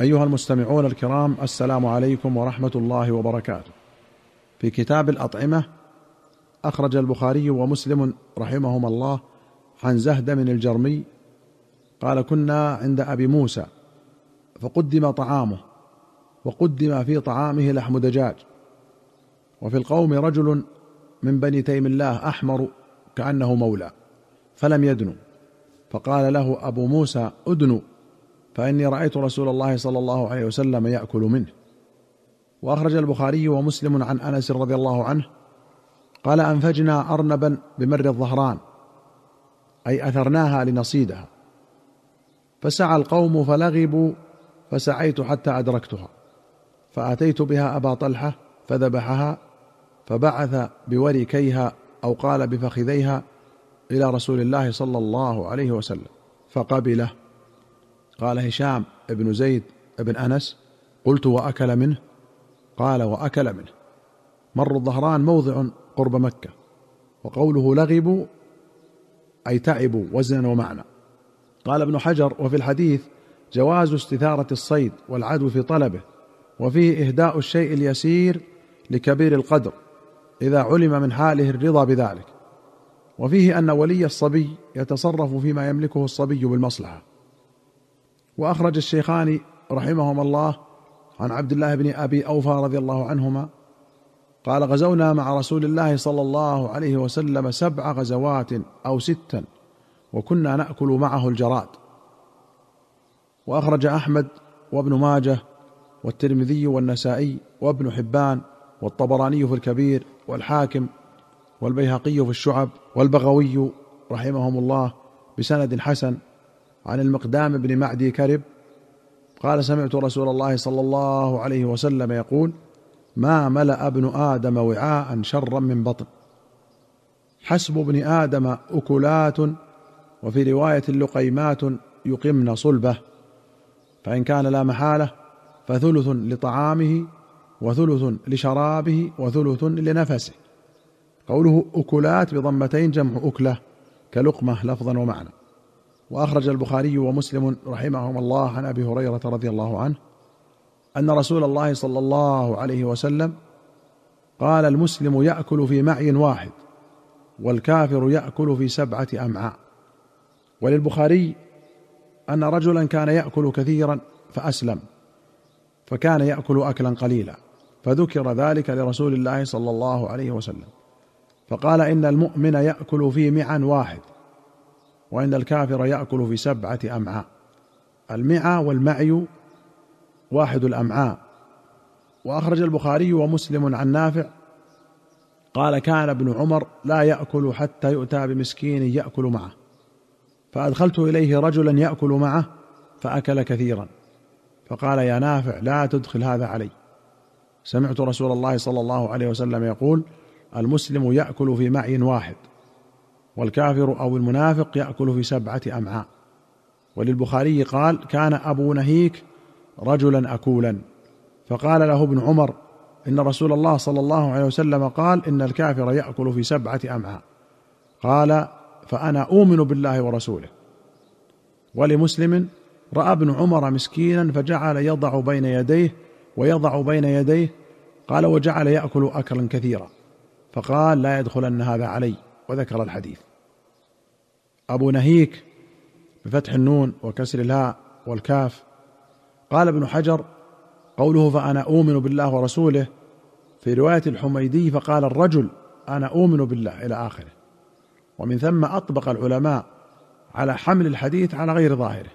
أيها المستمعون الكرام السلام عليكم ورحمة الله وبركاته. في كتاب الأطعمة أخرج البخاري ومسلم رحمهما الله عن زهد من الجرمي قال كنا عند أبي موسى فقدم طعامه وقدم في طعامه لحم دجاج وفي القوم رجل من بني تيم الله أحمر كأنه مولى فلم يدنو فقال له أبو موسى ادنو فإني رأيت رسول الله صلى الله عليه وسلم يأكل منه. وأخرج البخاري ومسلم عن أنس رضي الله عنه قال أنفجنا أرنبا بمر الظهران أي أثرناها لنصيدها. فسعى القوم فلغبوا فسعيت حتى أدركتها. فأتيت بها أبا طلحة فذبحها فبعث بوركيها أو قال بفخذيها إلى رسول الله صلى الله عليه وسلم فقبله. قال هشام بن زيد بن أنس قلت وأكل منه؟ قال وأكل منه. مر الظهران موضع قرب مكة وقوله لغبوا أي تعبوا وزنا ومعنى. قال ابن حجر وفي الحديث جواز استثارة الصيد والعدو في طلبه وفيه إهداء الشيء اليسير لكبير القدر إذا علم من حاله الرضا بذلك. وفيه أن ولي الصبي يتصرف فيما يملكه الصبي بالمصلحة. وأخرج الشيخان رحمهما الله عن عبد الله بن أبي أوفى رضي الله عنهما قال غزونا مع رسول الله صلى الله عليه وسلم سبع غزوات أو ستا وكنا نأكل معه الجراد. وأخرج أحمد وابن ماجه والترمذي والنسائي وابن حبان والطبراني في الكبير والحاكم والبيهقي في الشعب والبغوي رحمهم الله بسند حسن عن المقدام بن معدي كرب قال سمعت رسول الله صلى الله عليه وسلم يقول ما ملأ ابن آدم وعاء شرا من بطن. حسب ابن آدم أكلات وفي رواية لقيمات يقمن صلبه فإن كان لا محالة فثلث لطعامه وثلث لشرابه وثلث لنفسه. قوله أكلات بضمتين جمع أكلة كلقمة لفظا ومعنى. وأخرج البخاري ومسلم رحمهما الله عن أبي هريرة رضي الله عنه أن رسول الله صلى الله عليه وسلم قال المسلم يأكل في معي واحد والكافر يأكل في سبعة أمعاء. وللبخاري أن رجلا كان يأكل كثيرا فأسلم فكان يأكل اكلا قليلا فذكر ذلك لرسول الله صلى الله عليه وسلم فقال إن المؤمن يأكل في معا واحد وإن الكافر يأكل في سبعة أمعاء. المعى والمعي واحد الأمعاء. وأخرج البخاري ومسلم عن نافع قال كان ابن عمر لا يأكل حتى يؤتى بمسكين يأكل معه. فأدخلت إليه رجلا يأكل معه فأكل كثيرا. فقال يا نافع لا تدخل هذا علي. سمعت رسول الله صلى الله عليه وسلم يقول المسلم يأكل في معي واحد. والكافر أو المنافق يأكل في سبعة أمعاء. وللبخاري قال كان أبو نهيك رجلا اكولا فقال له ابن عمر إن رسول الله صلى الله عليه وسلم قال إن الكافر يأكل في سبعة أمعاء قال فأنا أؤمن بالله ورسوله ولمسلم رأى ابن عمر مسكينا فجعل يضع بين يديه ويضع بين يديه قال وجعل يأكل اكلا كثيرا فقال لا يدخلن هذا علي وذكر الحديث. أبو نهيك بفتح النون وكسر الهاء والكاف. قال ابن حجر قوله فأنا أؤمن بالله ورسوله في رواية الحميدي فقال الرجل أنا أؤمن بالله إلى آخره. ومن ثم أطبق العلماء على حمل الحديث على غير ظاهره.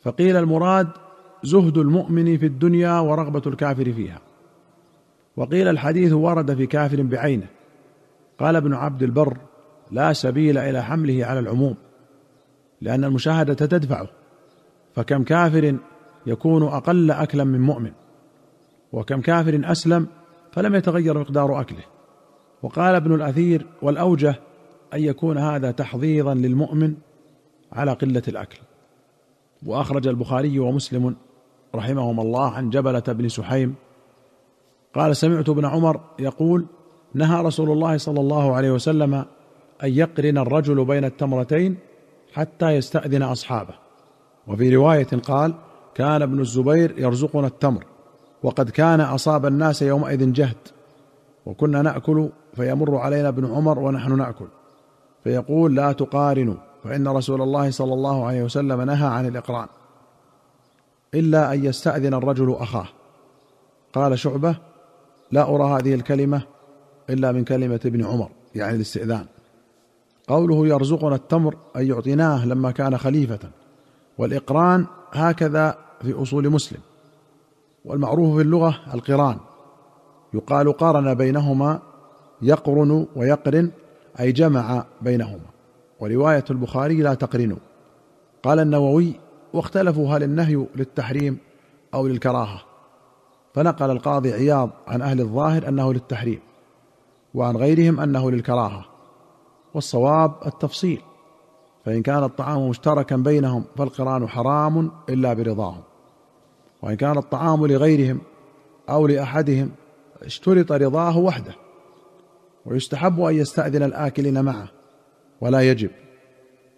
فقيل المراد زهد المؤمن في الدنيا ورغبة الكافر فيها. وقيل الحديث ورد في كافر بعينه. قال ابن عبد البر لا سبيل إلى حمله على العموم لأن المشاهدة تدفعه فكم كافر يكون أقل أكلا من مؤمن وكم كافر أسلم فلم يتغير مقدار أكله. وقال ابن الأثير والأوجه أن يكون هذا تحضيضا للمؤمن على قلة الأكل. وأخرج البخاري ومسلم رحمهما الله عن جبلة بن سحيم قال سمعت ابن عمر يقول نهى رسول الله صلى الله عليه وسلم أن يقرن الرجل بين التمرتين حتى يستأذن أصحابه. وفي رواية قال كان ابن الزبير يرزقنا التمر وقد كان أصاب الناس يومئذ جهد وكنا نأكل فيمر علينا ابن عمر ونحن نأكل. فيقول لا تقارنوا فإن رسول الله صلى الله عليه وسلم نهى عن الإقران. إلا أن يستأذن الرجل أخاه. قال شعبة لا أرى هذه الكلمة إلا من كلمة ابن عمر يعني الاستئذان. قوله يرزقنا التمر أي يعطيناه لما كان خليفة. والإقران هكذا في أصول مسلم. والمعروف في اللغة القران. يقال قارن بينهما يقرن ويقرن أي جمع بينهما. ورواية البخاري لا تقرنوا قال النووي واختلفوا هل النهي للتحريم أو للكراهة. فنقل القاضي عياض عن أهل الظاهر أنه للتحريم. وعن غيرهم أنه للكراهة والصواب التفصيل فإن كان الطعام مشتركا بينهم فالقرآن حرام إلا برضاهم وإن كان الطعام لغيرهم أو لأحدهم اشترط رضاه وحده ويستحب أن يستأذن الآكلين معه ولا يجب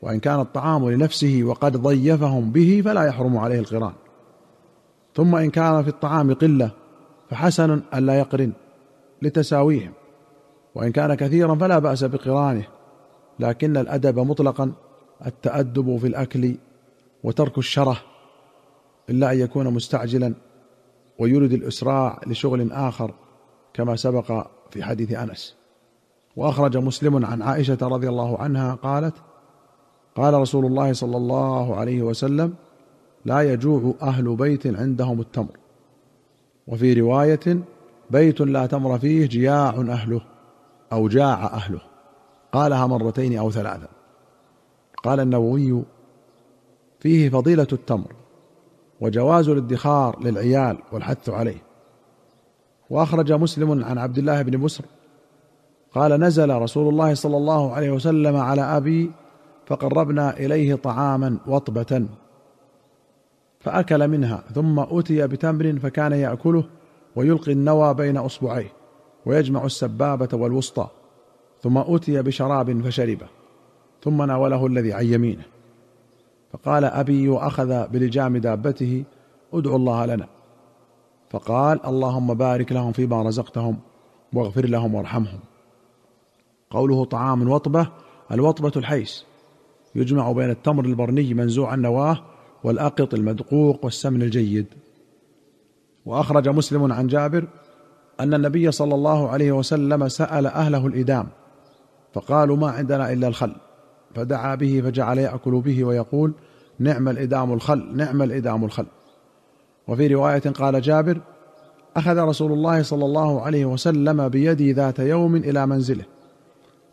وإن كان الطعام لنفسه وقد ضيفهم به فلا يحرم عليه القرآن ثم إن كان في الطعام قلة فحسن الا يقرن لتساويهم. وإن كان كثيرا فلا بأس بقرانه لكن الأدب مطلقا التأدب في الأكل وترك الشره إلا أن يكون مستعجلا ويرد الإسراع لشغل آخر كما سبق في حديث أنس. وأخرج مسلم عن عائشة رضي الله عنها قالت قال رسول الله صلى الله عليه وسلم لا يجوع أهل بيت عندهم التمر. وفي رواية بيت لا تمر فيه جياع أهله. أو جاع أهله. قالها مرتين أو ثلاثا قال النووي فيه فضيلة التمر وجواز الادخار للعيال والحث عليه. وأخرج مسلم عن عبد الله بن مسر قال نزل رسول الله صلى الله عليه وسلم على أبي فقربنا إليه طعاما وطبة فأكل منها ثم أتي بتمر فكان يأكله ويلقي النوى بين أصبعيه. ويجمع السبابة والوسطى ثم أتي بشراب فشربه ثم ناوله الذي عن يمينه. فقال أبي واخذ بلجام دابته ادعوا الله لنا. فقال اللهم بارك لهم فيما رزقتهم واغفر لهم وارحمهم. قوله طعام وطبة الوطبة الحيس. يجمع بين التمر البرني منزوع النواه والأقط المدقوق والسمن الجيد. وأخرج مسلم عن جابر أن النبي صلى الله عليه وسلم سأل أهله الإدام فقالوا ما عندنا إلا الخل. فدعا به فجعل يأكل به ويقول نعم الإدام الخل نعم الإدام الخل. وفي رواية قال جابر أخذ رسول الله صلى الله عليه وسلم بيدي ذات يوم إلى منزله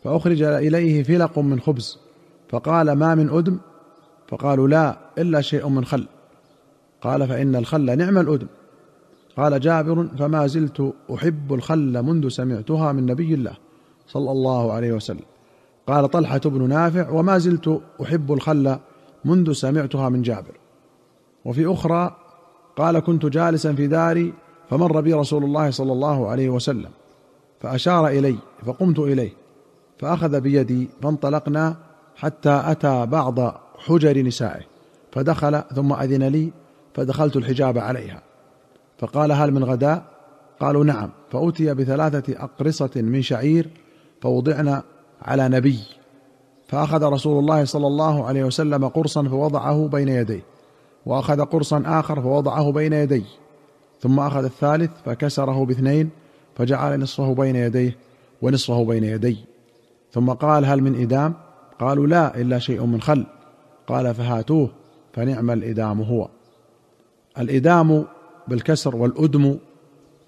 فأخرج إليه فلق من خبز فقال ما من أدم؟ فقالوا لا إلا شيء من خل. قال فإن الخل نعم الأدم. قال جابر فما زلت أحب الخل منذ سمعتها من نبي الله صلى الله عليه وسلم. قال طلحة بن نافع وما زلت أحب الخل منذ سمعتها من جابر. وفي أخرى قال كنت جالسا في داري فمر بي رسول الله صلى الله عليه وسلم فأشار إلي فقمت إليه فأخذ بيدي فانطلقنا حتى أتى بعض حجر نسائه فدخل ثم أذن لي فدخلت الحجاب عليها. فقال هل من غداء؟ قالوا نعم. فأتي بثلاثة أقرصة من شعير فوضعنا على نبي. فأخذ رسول الله صلى الله عليه وسلم قرصا فوضعه بين يديه وأخذ قرصا آخر فوضعه بين يديه. ثم أخذ الثالث فكسره باثنين فجعل نصفه بين يديه ونصفه بين يدي. ثم قال هل من إدام؟ قالوا لا إلا شيء من خل. قال فهاتوه فنعم الإدام هو. الإدام بالكسر والأدم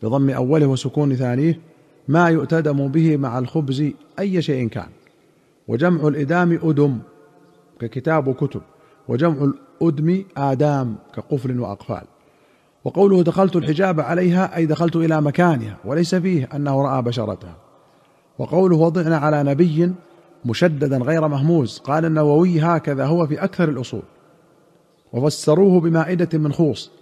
بضم أوله وسكون ثانية ما يؤتدم به مع الخبز أي شيء كان. وجمع الإدام أدم ككتاب وكتب وجمع الأدم آدام كقفل وأقفال. وقوله دخلت الحجاب عليها أي دخلت إلى مكانها وليس فيه أنه رأى بشرتها. وقوله وضعنا على نبي مشددا غير مهموز قال النووي هكذا هو في أكثر الأصول. وفسروه بمائدة من خوص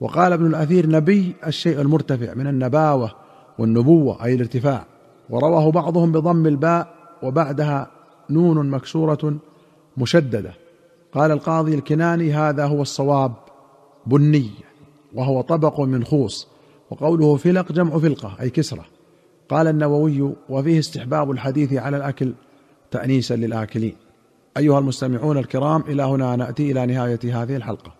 وقال ابن الأثير نبي الشيء المرتفع من النباوة والنبوة أي الارتفاع. ورواه بعضهم بضم الباء وبعدها نون مكسورة مشددة. قال القاضي الكناني هذا هو الصواب بني وهو طبق من خوص وقوله فلق جمع فلقة أي كسرة. قال النووي وفيه استحباب الحديث على الأكل تانيسا للآكلين. أيها المستمعون الكرام إلى هنا نأتي إلى نهاية هذه الحلقة.